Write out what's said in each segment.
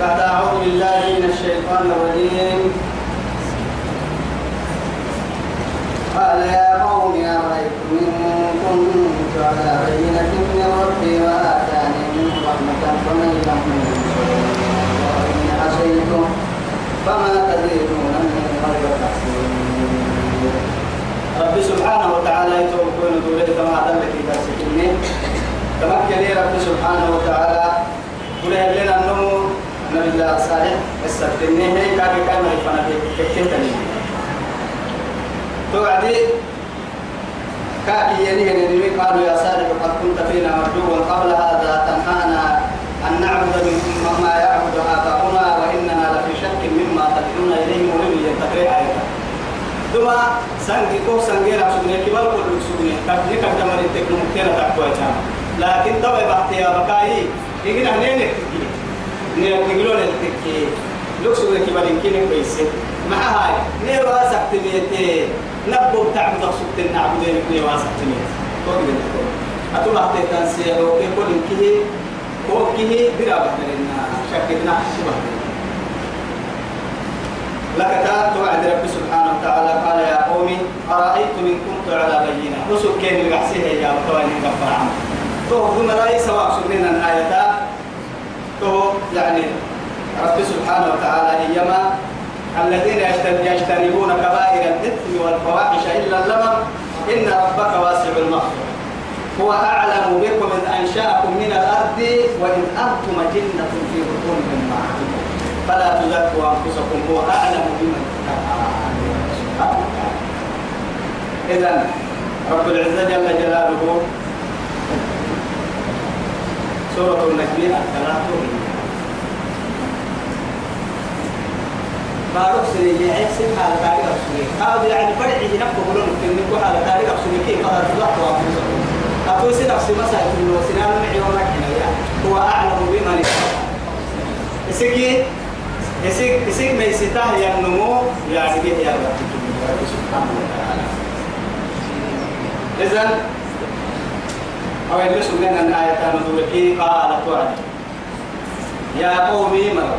بعد أعوذ بالله من الشيطان الرجيم. قال يا قوم أرأيتم إن كنت على بينة من ربي وآتاني من رحمة فمن يحمل وإن عصيتم فما تزيدونني غير تحسين رب سبحانه وتعالى يتوكل دولة أدلك إذا سكني تمكن رب سبحانه وتعالى؟ قل لنا أنه نبي الله صالح استفتني هي كاكي كاما يفنا كتتني توعدي كاكي يليه نبي قالوا يا صالح قد كنت فينا مرجوا قبل هذا تنهانا أن نعبد من ما يعبد آباؤنا وإننا لفي شك مما تدعون إليه مريد يتقرأ آية ثم سنجي كو سنجي سجني كبار كل سجني كذلك كما التكنو كنا تقوى لكن طبعا بحث يا بكاي يجينا هنين نقولون التكي لوكسو لك بالين كين كويس مع هاي ني واسك تميتي نبو تعبد سبت نعبد ني واسك تميت توقي أتو بحث تنسيه وكي كل كيه هو كيه برا بحثنا شكلنا شبه لك توعد رب سبحانه وتعالى قال يا قومي أرأيتم إن كنت على بينة رسل كين يا وطواني كفر عمه تو ثم لا سواء سنين الآيات تو يعني رب سبحانه وتعالى إيما الذين يجتنبون كبائر الإثم والفواحش إلا اللمم إن ربك واسع المغفرة. هو أعلم بكم إذ أنشأكم من الأرض وإن أنتم جنة في بطون أمهاتكم فلا تزكوا أنفسكم هو أعلم بمن إذا رب العزة جل جلاله سورة النجم الثلاثة بارك سنية عيسى على تاريخ السنية هذا يعني فرع نفسه بلون كن على تاريخ السنية كيف؟ قدر تضحك وأنفسكم أتوسي نفسي مسألة الوسنان معي وما هو أعلم بمن إسكي إسك إسك ما يستاه ينمو يعني كيف يا رب. سبحانه وتعالى. إذن أو يلبس من الآية نزولك. قال توعد يا قومي مرة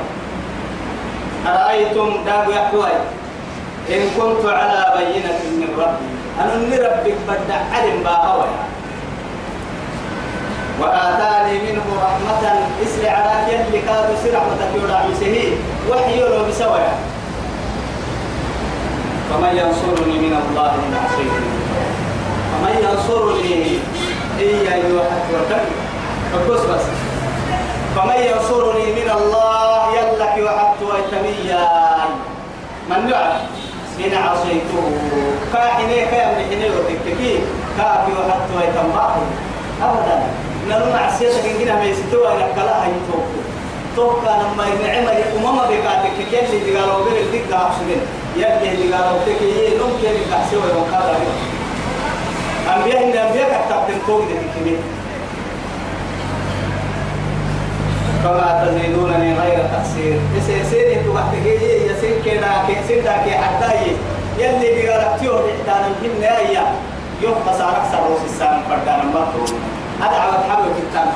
أرأيتم داب يحوي إن كنت على بينة من ربي. أنا ربك بدع علم باهويا وآتاني منه رحمة. اسر على كل كاد سر رحمتك يوضع مسهي وحي لو بسويا. فمن ينصرني من الله إن عصيته فمن ينصرني إيا يوحد وكبر فكوس بس. فمن ينصرني من الله يلك وحدت ويتميا من يعرف؟ إن عصيته. كاحني كيام لحني وتككي كافي وحدت ويتماه أبدا. نلوم عسيتك إن كنا ما يستوى إلى كلا هاي توكو توكا لما النعمة أمم بكاتك كي اللي قالوا بين الدك عشرين يلي اللي قالوا يه نوم كي اللي تحسوا يوم قال أنبياء إن أنبياء كتبتم دي كمية فما تزيدونني غير تقصير يسير تبحت كي يسير كنا كيسير كي حتى يلي بيقالك تيوه بإحتانا من نهاية يوم بصارك سروس السام فردانا مطلوب عوض حبل في التام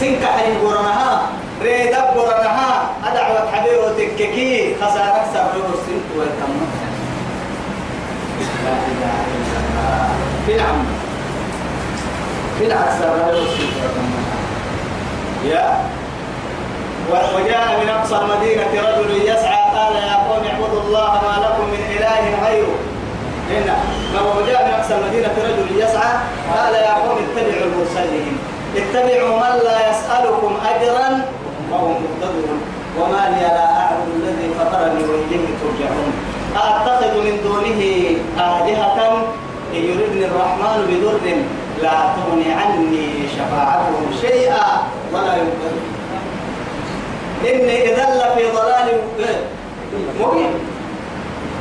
سنك حين قرنها ريدا قرنها عوض حبل وتككي خسارك سروس سنت ويتم لا إله إلا الله. في العم في العكس سروس سنت ويتم يا. وجاء من أقصى المدينة رجل يسعى قال يا قوم اعبدوا الله ما لكم من إله غيره. هنا لو جاء من أقصى المدينة رجل يسعى قال يا قوم اتبعوا المرسلين. اتبعوا من لا يسألكم أجرا وهم مهتدون. وما لي لا أعبد الذي فطرني وإليه ترجعون. أتخذ من دونه آلهة إن يردني الرحمن بضر لا تغني عني شفاعتهم شيئا ولا ينقذون إني إذا لفي ضلال مبين.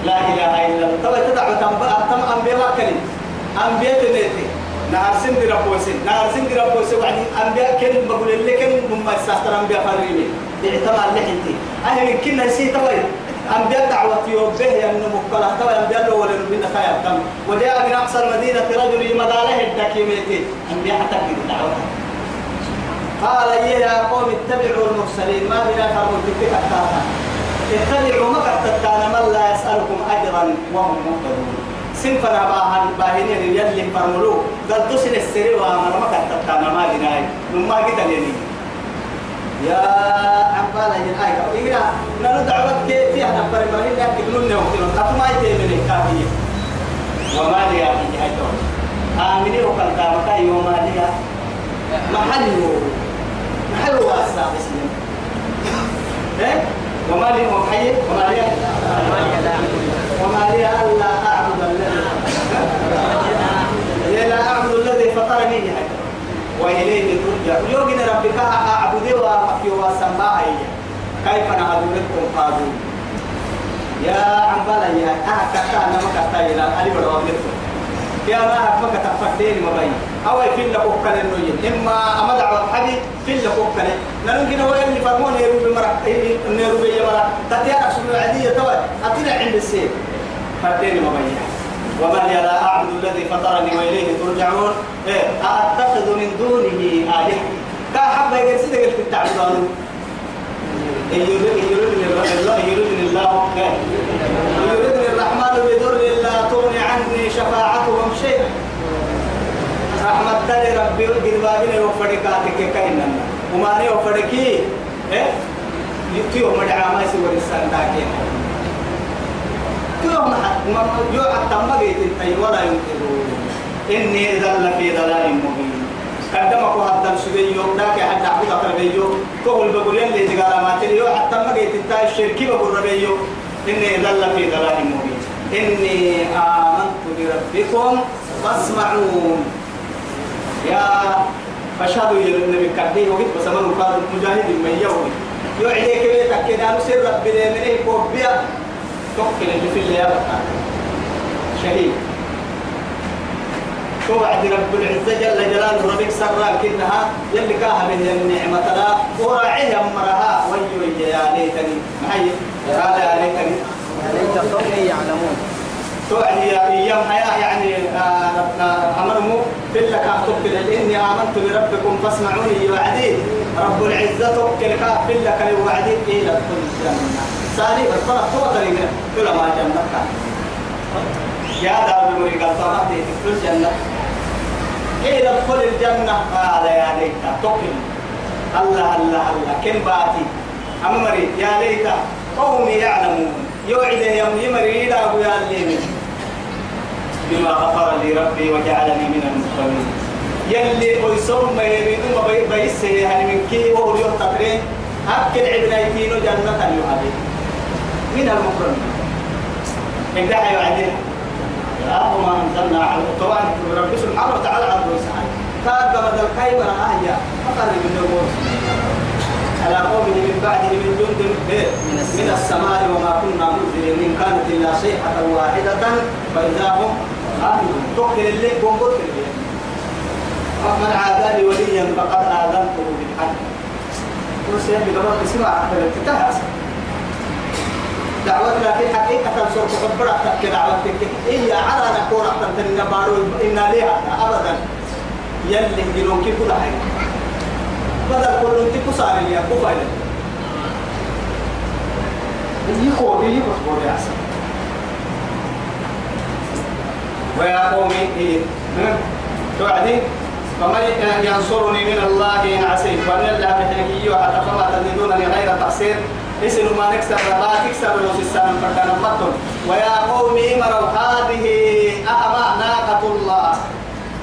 لا إله إلا الله. طبعا تدعو تم أنبياء كلي أنبياء تنيتي. نهار سند ربوسي نهار سند ربوسي وعد أنبياء كن بقول اللي كن مما يستطر أنبياء فريمي اعتماد لحنتي أهل كنا سي طبعا أنبياء دعوة يوبه ينمو مقلا طبعا أنبياء لو ولا نبينا خير تم وجاء من أقصى المدينة رجل مداله الدكيميتي أنبياء حتى في دعوة. قال يا قوم اتبعوا المرسلين. ما بنا فرموا تلك اتبعوا ما قد من لا يسألكم أجرا وهم مهتدون. سنفنا باهن باهنين يلي فرملو. قال تسن السري وامر ما قد تتانا ما بناي نما قتلني. يا عمبالا ينايك إينا نرد دعوت كي فيها نفر مرهين لا تقولون نوكتلون قطما يتيمني كافية. وما لي أبي هايتون آمني وقال كامتا يوم لي. محل محل واسع بسلم إيه؟ وما لي محي وما لي وما لي ألا أعبد الذي لا أعبد الذي فطرني وإليه ترجع. يوجد ربك أعبد وأمك وسماعي كيف نعبدكم قادوا يا عمبالا يا أهكتا أنا مكتا إلى ألي بدو يا ما أكمك تفكتين مبين أو في لك أكل النوين إما أما دعوة حدي في لك أكل نوين اللي فرمون يروي بمرة يروي بمرة تتيا أسمع عادية توا أتينا عند السير فكتين مبين ومن لا أعبد الذي فطرني وإليه ترجعون. إيه أتخذ من دونه آلهة. كا حبة يرسل في التعبدان يريدني الله يريدني الرحمن بضر لا تغني عني شفاعتهم شيئا. رحمة تلي ربي قربابين وفرقاتك كأننا وما ني وفرقي إيه؟ يتيو مدعا ما يسوى الإنسان داكين يوم يوم حتى ما جيت ولا ينكرون إني إذا لفي ضلال مبين قدمك وحتى سبيو داك حتى عبد ربيو كل بقول يلي تقال ما تريو حتى ما جيت انت الشركي بقول ربيو إني ذل في ضلال مبين إني آمنت بربكم فاسمعون يا فشهدوا إلى النبي كرديه وقت بس من قال مجاهد من يوم يوعدك بيتك كده نسير رب لمنه كوبيا توكل اللي في الليالة شهيد. توعد رب العزة جل جلاله ربك سرا كنها يلي كاها من النعمة لا وراعيها مرها ويو يا ليتني. معي قال يا ليتني. يا ليت قومي يعلمون. توعد يا أيام حياة يعني أمرمو في لك أكتب إني آمنت بربكم فاسمعوني يوعدي رب العزة توكل كا في لك يوعدي إلى كل الجنة سالي بس طلع تو طريقة كل ما جنة. يا دار المريقة طلع في الجنة إلى ادخل الجنة. قال يا ليت تقل. الله الله الله كم باتي؟ أمري يا ليت قومي يعلمون. يوعد يوم يمري إلى أبو يا بما غفر لي ربي وجعلني من المكرمين يلي ويسوم ما يريدون ما بيسه يعني من كي وهو اليوم تقرين أكل عبنايتين جنة اليوم من المكرمين إن دعا يعدلها لا ما أنزلنا على طبعا رب سبحانه وتعالى عبد وسعد كاد بدل كايمة هي أقرب من النور على قومه من بعده من جند من السماء وما كنا منزلين. إن كانت إلا صيحة واحدة فإذا هم آمنون تقتل الليل وقتل الليل من عاداني وليا فقد آذنته بالحق. وسيبي قبل اسمع أكثر الكتاب. دعوتنا في حقيقة صرت خبرة تك دعوتك إيه على نكون أحسن تنا بارو. إن ليها أبدا. يلي يلون كيف كل حاجة بدل كل أنت كسر لي كفاية يخو لي يخو لي أحسن. ويا قومي إيه. توعدي. فمن ينصرني من الله إن عسيت وأن الله بحكي حتى فما تزيدونني غير تقصير اسم ما نكسر ما تكسر لو سيسان فكان مطن ويا قوم امروا هذه أما ناقة الله.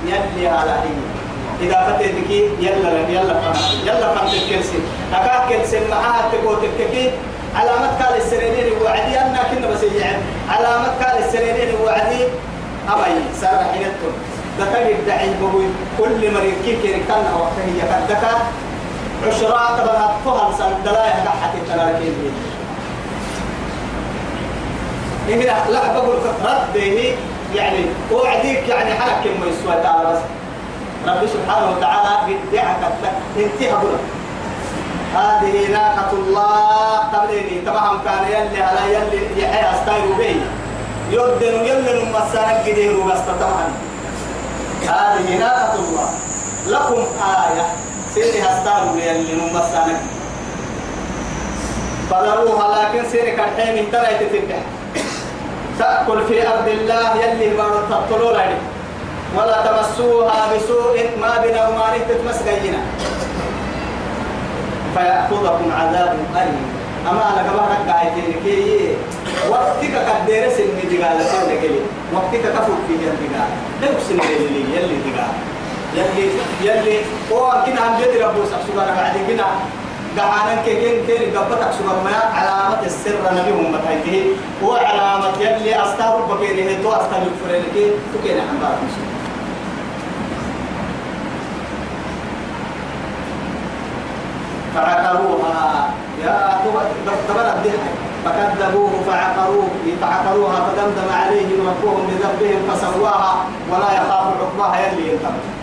يلي على هي إذا فتتك يلا يلا فهمت يلا فهمت الكلسي أكاك كلسي معها تقول تككي علامات قال السنين وعدي أنا كنا بس يعني علامات قال السنين وعدي. أبي سار حينتهم ذكر الدعي بقول كل مريض كيف كان وقته هي كدكا عشرة تبغى فهم سن دلايا قحة التلاكين هنا لا بقول رد به يعني وعديك يعني حاكم ما يسوى تعالى بس. رب سبحانه وتعالى بدعك انتهى بنا هذه ناقة الله. تبليني طبعا كان يلي على يلي يحيى أستايرو بي يودن يلي مسانك قديرو بس طبعا هذه ناقة الله. لكم آية. سيري هستار يلي ممسانك فذروها لكن سيري كالحين اهترى تتبع تأكل في أرض الله يلي ما تطلوا لدي ولا تمسوها بسوء ما بنا وما تتمسكينا فيأخذكم عذاب أليم. أما أنا كما ركعتين كي. وقتك سن دقالة سن كلي وقتك كفوت في جن دقالة ده سن يلي دقالة يلي يلي. هو كنا هم جد ربو سبحانه بعد كنا دعانا كين كين قبتك سبحانه علامة السر نبي محمد هاي هو علامة يلي أستار بكينه تو أستار الفرين كي تكين عن بعض فعقروها. يا تبرد الدحك فكذبوه فعقروه. فعقروها فدمدم عليهم ربهم بذنبهم فسواها. ولا يخاف عقباها يلي ينتبه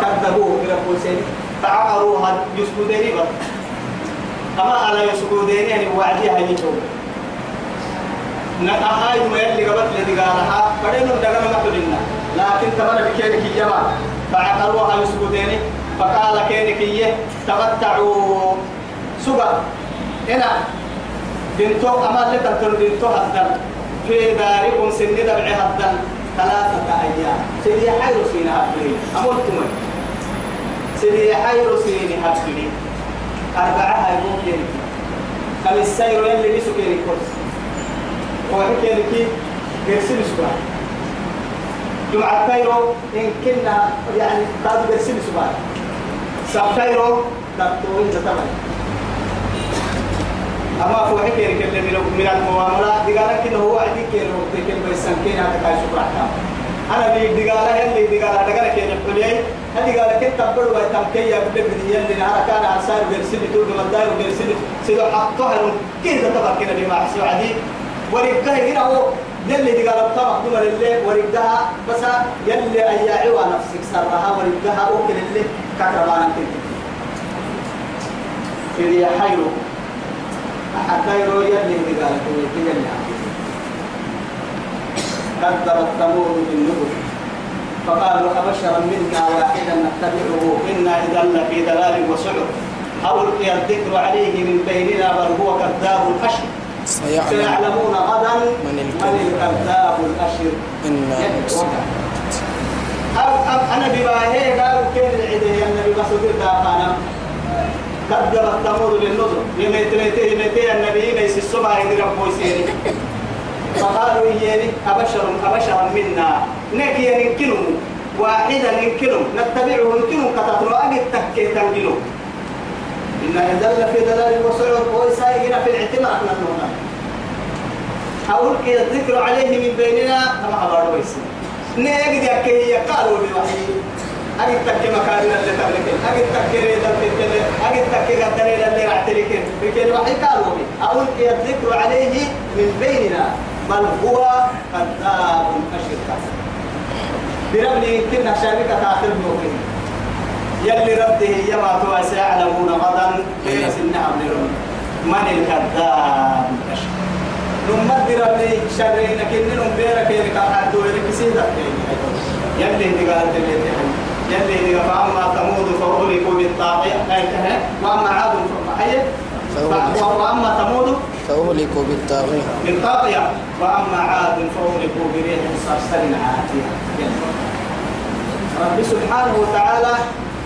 فكذبوه برب سيد فعقروها يسكدين بر أما على يسكدين يعني وعديها يجوب نقاها يوم يلي قبط لدي قالها فدينهم دقنا محلنا لكن تبرد بكيرك الجماعة فعقروها يسكدين فقال كينك إيه تمتعوا سبا هنا دنتو أما لتكتر دنتو هدن في داركم سن دبع هدن ثلاثة أيام. سيدي حير سين هدني أمرتم سيدي حير سين هدني أربعة يوم كينك كم السير يلي بيسو كينك كورس. وهي كينك يرسل سبا جمعة كيرو إن كنا يعني قادوا يرسل سبا سبتيرو دكتورين تتمنى أما فوحي كيري كل من المعاملة دقالة كده هو عدي كيري وقت كل بيسان كيري هذا كاي شكرا أنا بي دقالة يلي دقالة دقالة كيري حليي هذه قالة كده تبر ويتم كي يبدأ بدي يلي نهار كان عسار بيرسلي تقول مدار وبيرسلي سيدو حقها كده تبر كده بما حسوا عدي؟ ورقاه هنا هو يلي دي قالوا طبعا دول اللي بس يلي أياعي نفسك سرها. ورقها أوكل اللي كتربانا كده. في دي حيرو. حتى يرو يلي دي قالوا كده يلي كذبت ثمود بالنذر فقالوا أبشرا منا واحدا نتبعه. إنا إذا لفي ضلال وسعر. أو ألقي الذكر عليه من بيننا بل هو كذاب أشر سيعلمون غدا من الكذاب الأشر. إنا أنا بباهي قالوا كيف العيدة النبي مسعود دافانا كذب الثمود للنذر. يميت ميتي يميتي النبي ليس السماء يدرب بويسيني فقالوا إياني أبشر أبشرا منا. نكي يمكنهم واحدا يمكنهم نتبعه يمكنهم كتطلع أجد تكي تنجلهم إن إذا في دلال وسعر. ويسائقنا في الاعتماد أحنا نونا أقول كي الذكر عليه من بيننا. كما أبار ويسي نيجي يا كي يقالوا بوحي. أجد تكي مكاننا اللي تبلك أجد تكي ريدا تكي أجد تكي قدرين اللي رعتلك بكي وحي قالوا كي الذكر عليه من بيننا بل هو كذاب أشر بربني كنا شاركة آخر نوكي يلي ربته يما تو سيعلمون غدا كيف سنها من من الكذاب الأشر نمد ربي شرين كن نم بيرك حد ويلك سيدا يلي يلي فأما ثمود فأهلكوا بالطاغية. وأما عاد وأما ثمود فأهلكوا بالطاغية. بالطاغية. وأما عاد فأهلكوا بريح صرصر عاتية. رب سبحانه وتعالى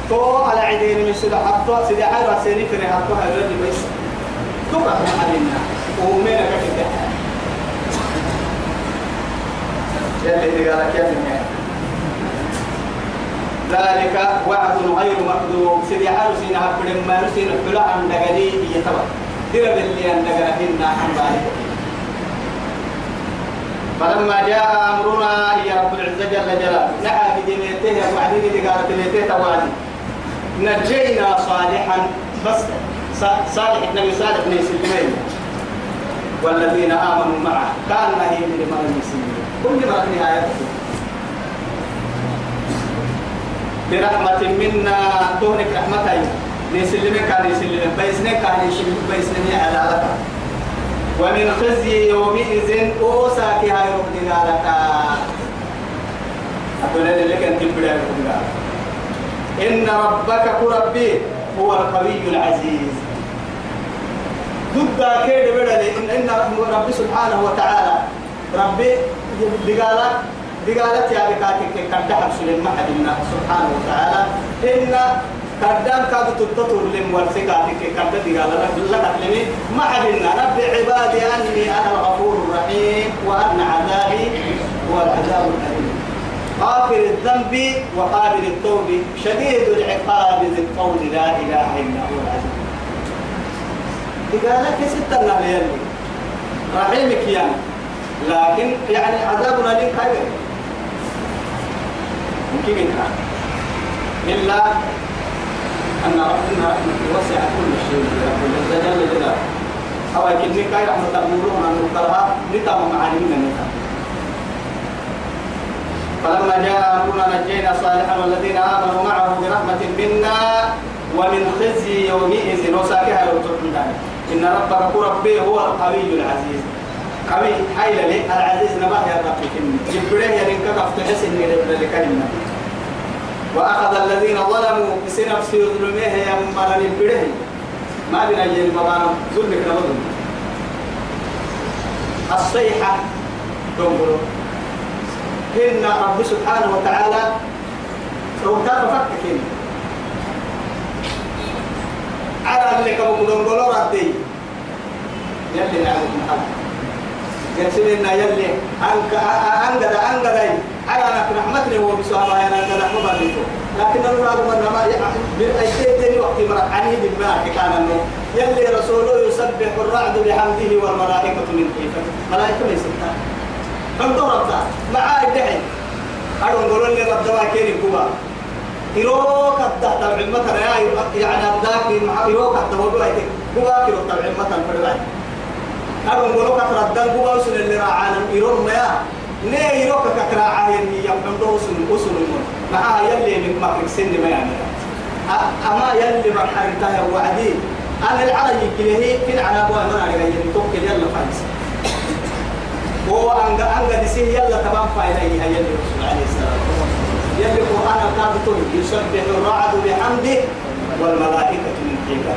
تو على عيدين من سيدا حطوا سيدا حيرا سيدي فري حطوا الرجل بيس تبقى علينا ومين كيف يلي قال كيف ذلك وعد غير مكذوب سيدي سينا حبر ما نسينا حلا عن دقلي يتبع درب اللي عن دقلهن عن ذلك فلما جاء أمرنا يا رب العزة جل جلاله نعى بدنيته وعدين قالت ليته توالي نجينا صالحا. بس صالح النبي صالح بن سلمين والذين آمنوا معه. كان هي من المسلمين كل في نهايته برحمة منا تهلك رحمتي لسلمين كان يسلمين بيسنين كان يسلمين بيسنين على لك. ومن خزي يومئذ أوساك هاي رب قالك أقول لك أنت بدأ إن ربك كربي هو القوي العزيز. ضد كيد بدل إن إن ربي سبحانه وتعالى. ربي بقالك بقالت يا بكاتك كدحب سليم ما سبحانه وتعالى. إن كدام كاد تتطر لم ورسكاتك كد بقال لك لك ما حدنا نبي عبادي أني أنا الغفور الرحيم وأن عذابي هو العذاب الأليم. غافر الذنب وقابل التوب. شديد العقاب ذي القول. لا إله إلا هو العزيز. قال لك ستة يلي. رحيمك يعني. لكن يعني عذابنا لك ممكن منها إلا أن ربنا وسع كل شيء رب العزة جل جلاله. أو يمكن كاي رحمة المولون أن نقرها نتام معانينا نتام فلما جاء أمرنا نجينا صالحا والذين آمنوا معه برحمة منا ومن خزي يومئذ وساكها لو تحمدان إن ربك ربي هو القوي العزيز. قوي. حيل لي العزيز نباه يا رب كني جبره يا رنك كفتح سن لكلمة وأخذ الذين ظلموا بسنة في ظلمه يا مرن البره ما بنا يجي مبانا ظلمك نبضل الصيحة دنبلو إن رب سبحانه وتعالى روتان فكك على اللي كم كلهم قولوا ردي يلي نعبد محل يكسبنا يلي. أنك أنقذ أنقذ على أنك رحمتني هو بسؤال أنا أنقذ أحمد عليكم لكن أقول أن ما بالأيتين وقت مرق عني بالماء كان أنه يلي رسوله يسبح الرعد بحمده والملائكة من كيفه ملائكة من ستة كم ضربت معاه الدحي أقول نقول لي رب دواء كيري كوبا. يروك الدهت العلمة يا يعني الداك مع يروك الدواء بلايك. كوبا كيرو العلمة الفرلاي أقول نقول لك ردان كوبا وسن اللي راعانا يروك ما ne يروك ككرا عين يفهم ده وسن وسن المن معاه يلي من مكرك سن ما يعني. أما يلي ما حرتها وعدي. أنا العربي كله في العرب وأنا أنا جاي توكل يلا فايز. هو أنجا أنجا دسيه يلا تمام فايدة هي يلي رسول عليه السلام. يلي القرآن الكاتب يسبح الرعد بحمده والملائكة من حيبته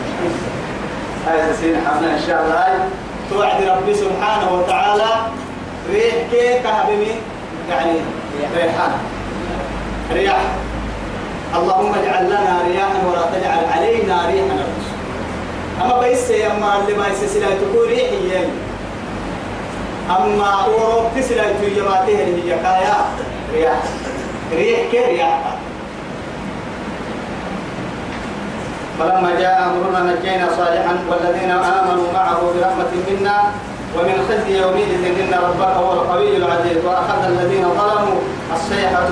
هاي سين حفنا إن شاء الله. توعد ربي سبحانه وتعالى ريح كيك هبمي يعني ريحان. رياح. اللهم اجعل لنا رياحا ولا تجعل علينا ريحا أما بيس أما اللي ما يسسلا تقول ريحي أما أوروب تسلا تيجماته اللي هي كايا رياح. ريح كي رياح. فلما جاء أمرنا نجينا صالحا والذين آمنوا معه برحمة منا ومن خزي يومئذ إن ربك هو القوي العزيز وأخذ الذين ظلموا الصيحة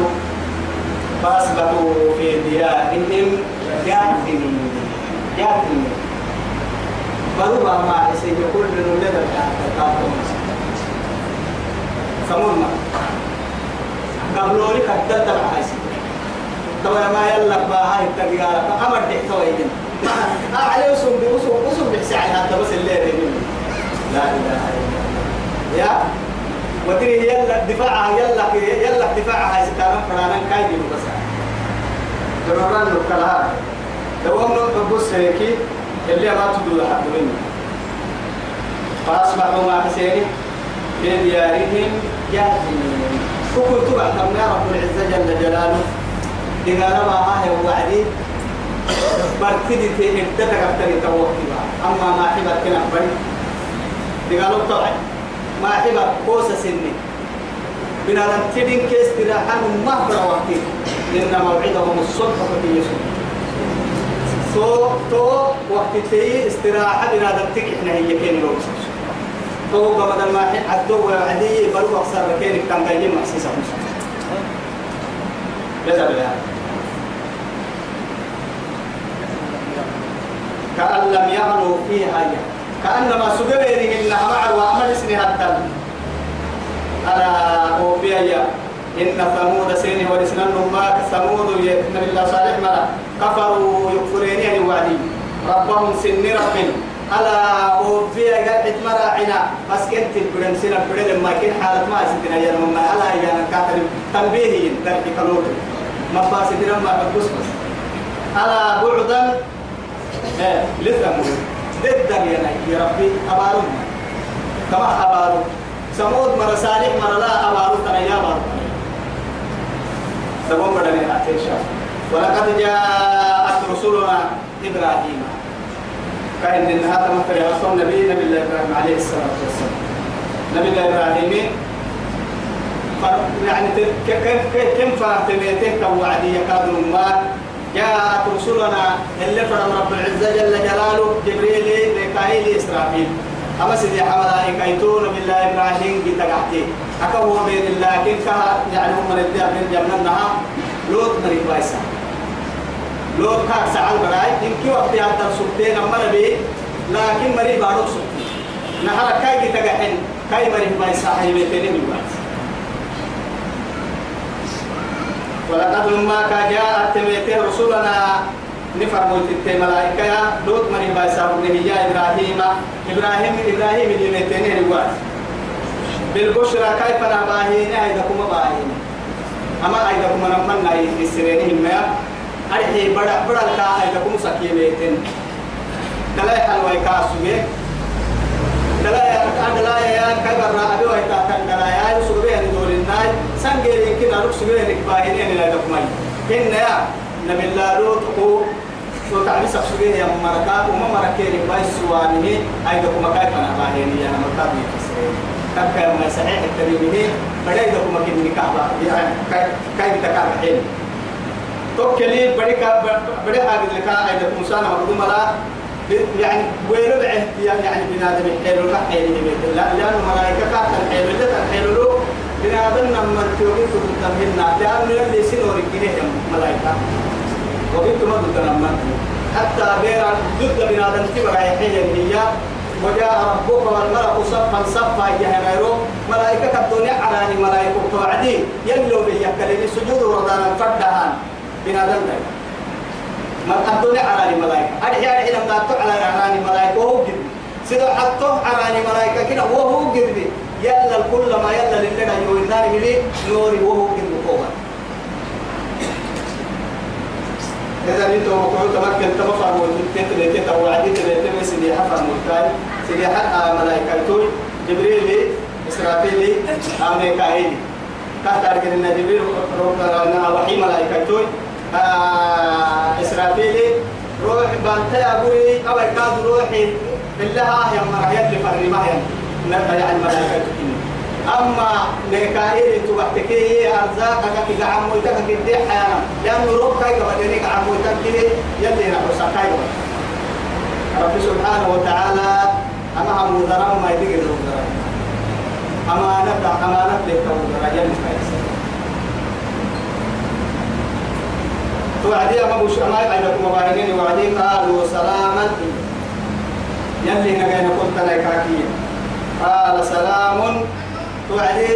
فأصبحوا في ديارهم جاثمين جاثمين فروبا ما يسير من ولد الكافرون. سمونا. قبلوا لك الدلت العايز تو ما يلا باهاي التقيارة أمر دي تويدين أعلى وسم بوسم وسم بحسعي هذا بس الليل لا إله إلا الله. يا؟ ودري يلا دفاعها يلا يلا دفاعها ستارة فلانا كايدي بس. جروران نكلها دوام نبص هيك اللي ما تدور حد مني فأصبحوا ما حسيني في ديارهم جاثمين تبع كم يا رب العزة جل جلاله دقال ما هاي وعدي. برتدي تي ابتدى كفتني توقي أما ما حبت كنا بري دقالوا طبعا ما حبت كوسة سني. بنا تدين كيس تراحان مهبر وقتي. إن موعدهم الصبح ففي يسوع. تو تو وقت تي استراحة بنا دمتك إحنا هي كين لو تو بدل ما حد عدو وعدي بلو أكثر كينك كان جاي محسسة بالله كأن لم يغنوا فيها كأنما سجبينه إنها مع وعمل سني هدل ألا أوبيا إن ثمود سيني ورسنا ما ثمود نبي الله صالح مرة كفروا يكفرين يعني وعدي ربهم سن رب ألا أوبيا قد مراعنا مسكنت البرم سنة برم ما كن حالة ما سنتنا يا مما ألا يا كاتر تنبيهي. ذلك كنور ما فاسدنا ما بس بس. ألا بعدا إيه لثمود ضد يا ربي أبارون كما أبارون ثمود مر صالح مر لا أبارو ترى يا بارو سبون بدني أتيشا ولقد جاءت رسلنا إبراهيم. كأن إن هذا مثل رسول نبي نبي الله إبراهيم عليه الصلاة والسلام. نبي إبراهيم يعني كيف كيف كيف فاهتميتك وعدي يكاد ما؟ جاءت رسلنا اللي فرم رب العزة جل جلاله جبريل ميكائيل إسرافيل. أما سيدي حمد كيتون بالله إبراهيم بتقعتي. أكو بين الله. كها يعني هم من الدار من جمنا لوط مريض بايسا لوط كاك سعال براي. إن كي وقت هذا سبتين أما نبي؟ لكن مريض بارو سبتين نهار كاي بتقعين. كاي مريض بايسا هاي بيتين من بايسا ولقد لما جاءت تميته رسولنا. نفر موت الملائكة دوت من بايسا يا إبراهيم. إبراهيم إبراهيم اللي متنين الواس بالبشرى كيف نباهين أيضا كما باهين أما أيضا كما نمنا يسرينهم ما أرحي بڑا بڑا كا أيضا كما سكيمتين دلاي حلوة كاسوية دلاي دلاي يا كبر أبي ويتا كان دلاي يا سوبي أن دول سانجي يمكن أروح سوبي أنك باهين أنا لا تكمل إن يا نبي الله لوط سو تعبي سبسوبي يا مركا وما مركين باي سوانه. أيضا كما كيف نباهين يا مركا بيفسرين كبكا ما صحيح التريمه بدأ إذا كما كن نكاح يعني كيف تكاح حين توكلي بدي كا بدي هذا اللي كان إذا موسى نمرد مرا يعني ويلو بعه يعني بنادم حلو لا حلو لا لأن ملائكة كاتن حلو لا حلو له بنادم لما تيجي تقدمنا لأن اللي سنور الجنيه ملائكة وقلت ما ضد حتى بير ضد بنادم تبغى هي هي وجاء ربك والملك صفا صفا يهريرو ملائكة الدنيا على ملائكة توعدي يلو به يكلم سجود ورضانا فردهان بنادم داي ما الدنيا على ملائكة أرحي أرحي لما على على ملائكة وهو جد سيدو حطه على ملائكة كده وهو جد يلا الكل ما يلا لله يوينار ملي نوري وهو جد قوة إذا أنت وقعوا تمكن تمفر وتتلت توعدي تلت سيدي حفر ملكاي سيدي حق ملائكة جبريل إسرافيل أمريكايل تحت أرجل جبريل وحي ملائكة إسرافيل روح بانتي أبوي أو كاد روحي بالله يا مرة يلي فرمها يعني ملائكة أما ميكائيل تبحتكي أرزاقك كي عمويتك كي حيانا لأنه روح كاي قبل عمويتك كي يلي نحوسا كاي رب سبحانه وتعالى أما هم ذرام ما يدقل ذرام أمانة أمانة لك ذرام يلي فايس توعدي أما بوش أما عندكم مباركين وعدي قالوا سلاما يلي نجينا قلت لك قال سلام. توعدي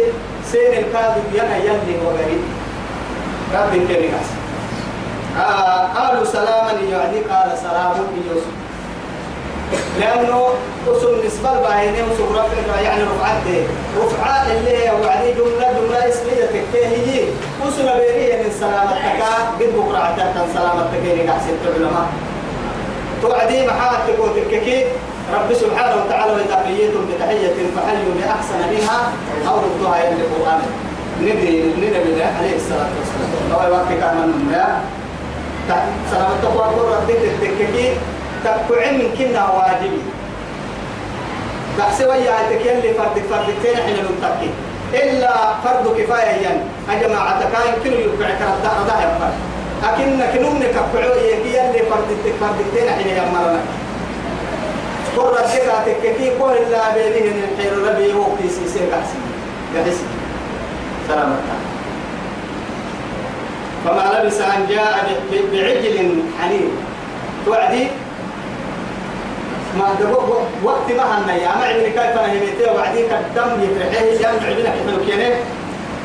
سين الكاذب ينا يلي وغريب. رب كريم آه قالوا سلاما يعني قال سلام يوسف. لأنه أصل نسبة الباهينين وصل رفع يعني رفعات رفعات اللي هي وعدي جملة جملة اسمية تكيه أصل بيريه من سلامتك قد بكرة عتاك سلامتك يعني قاعد ست علماء توعدي محاك تقول تككي رب سبحانه وتعالى وإذا حييتم بتحية فحيوا بأحسن منها أو ردوها إلى القرآن ندري ندري عليه الصلاة والسلام لو يوقف كان من سلامتك وأقول رديت التككي تقعين من كنا واجبي بحسوا يا تكيل فرد فردتين حين نمتكي إلا فرد كفاية ين أجمع تكاين كل يقع كرتا رضا يفر أكن كنومنك كعو يكي اللي فردتك فردتين حين يمرنا قرر الذكرى تككي كل الله بينه من الحير ربي وقتي سيسير كحسي. كحسي. سلامة فما لبس أن جاء بعجل حنين توعدي؟ ما وقت ما هنا يا ما عمري كيف أنا هميته وبعدين كدم يفرحه يا معبنا كحلو كينه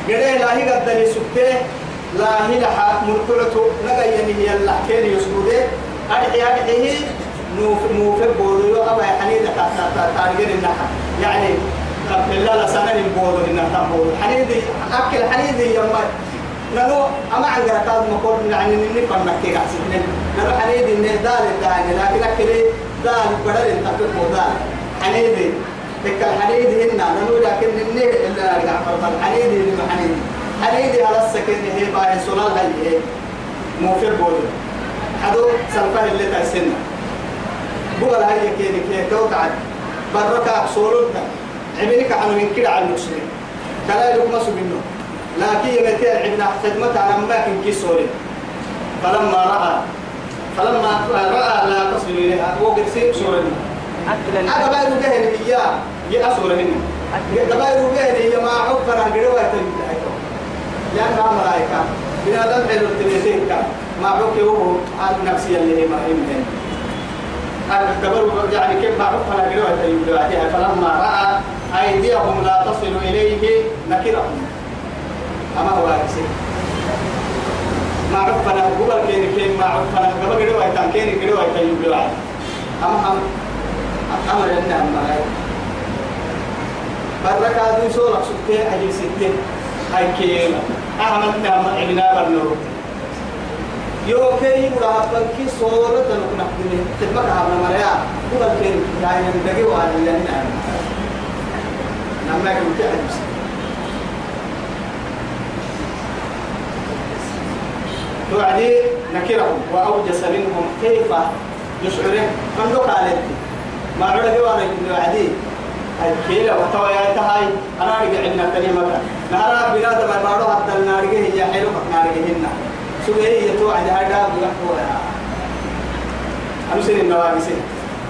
قال لا هي قد لي سكته لا هي لها مرتلته. نجا يعني هي الله كين يسكوده أرحي أرحيه نوف نوف بودو أبا حنيد تارجين النحا يعني لا لا سنة بودو إنها تبودو حنيد أكل حنيد يما نلو أما عن قرقاد مقول يعني نني فنك كي قاسين نلو حنيد إنه دال الداني لكن أكل دال بدل التقل دال حنيد تك الحنيد هنا نلو لكن نني إلا فرط الحنيد اللي حنيد حنيد على السكن هي باي سلال هي. مو في بودو حدو سلفه اللي تسنه بقول هاي كيني كي توقعد بركة سولوتا. عملك عنو من كده على المسلم. كلا لكم منه. لكن يمتين عندنا خدمة على ما كن كي سوري فلما رأى فلما رأى لا تصل إليها وقد سيب سورة هذا ما يروح هنا إياه. يا سورة هنا ما يروح هنا هي ما عبر عن قروة لأن ما ملائكة بنا لم حلو التبيتين ما عبر عن نفسي اللي هي ما هي التبرع يعني كيف معروف على قراءة فلما رأى أيديهم لا تصل إليه نكرهم. أما هو أكسي معروف أنا قبل كين كين معروف أنا قبل قراءة تام كين قراءة يبلغ أما هم أمر أن أما برك هذا سورة سكتة أجل ستة. هاي كيما أحمد نعم عبنا برنور يو كي صورة تنو نحدني تبقى هذا مريا. هو الكين يعني ندقي وعلى اللي نعم نعم كنت أحبس توعدي نكرهم وأوجس منهم كيف يشعرون. من دو قالت ما عرف وأنا توعدي الكيلة وتوى يا تهاي. أنا أرجع عندنا كلمة نهار بلاد ما بارو حتى النارجة هي حلو نارجة هنا. سوى يتوعد هذا ويحكوا أنا سين النوابي سين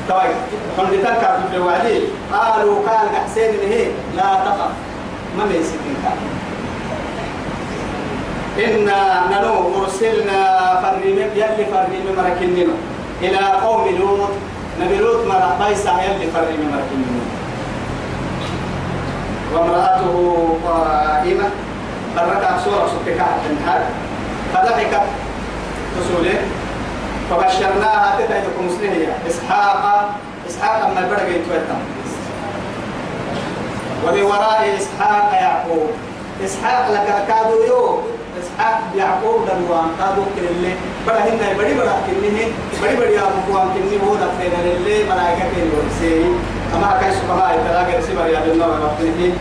طيب هم بتذكر في الوعدي قالوا قال حسين هي لا تخف ما ليس إنا ننو أرسلنا فريم يلي فريم مركننا إلى قوم لوط. نبي لوط مرة بيسا يلي فريم مركننا وامرأته قائمة. بركة سورة سكتها النهار فضحكت رسوله فبشرناها تتعدكم مسلمية إسحاق إسحاق أما بدأ يتوتم ومن وراء إسحاق يعقوب. إسحاق لك كادو يو. إسحاق يعقوب دنوان كادو كله بڑا هنا بڑی بڑا كنه بڑی بڑی أبو قوام كنه هو دفن اللي ملائكة كنه ورسي أما كاي سبحانه يتلاقى رسي بريا بالله وقته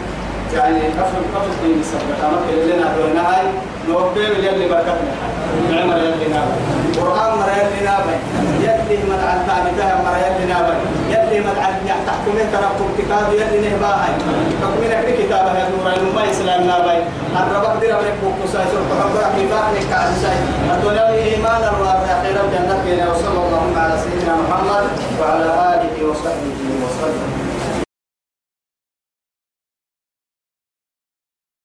يعني أفضل أفضل من سبب أما كل لنا دون هاي. نوبي يلي بركتنا. نعم يلي نابا قرآن مرة يلي نابا يلي مدعى الثابتة مرة يلي نابا يلي مدعى تحكم تركم كتاب يلي نهبا هاي تحكم لك كتاب هاي نور الماء إسلام نابا الربك دير من بوكو ساي سور تحبر كتاب لك عزيزي الدنيا إيمانا والآخرة جنة وصلى الله على سيدنا محمد وعلى آله وصحبه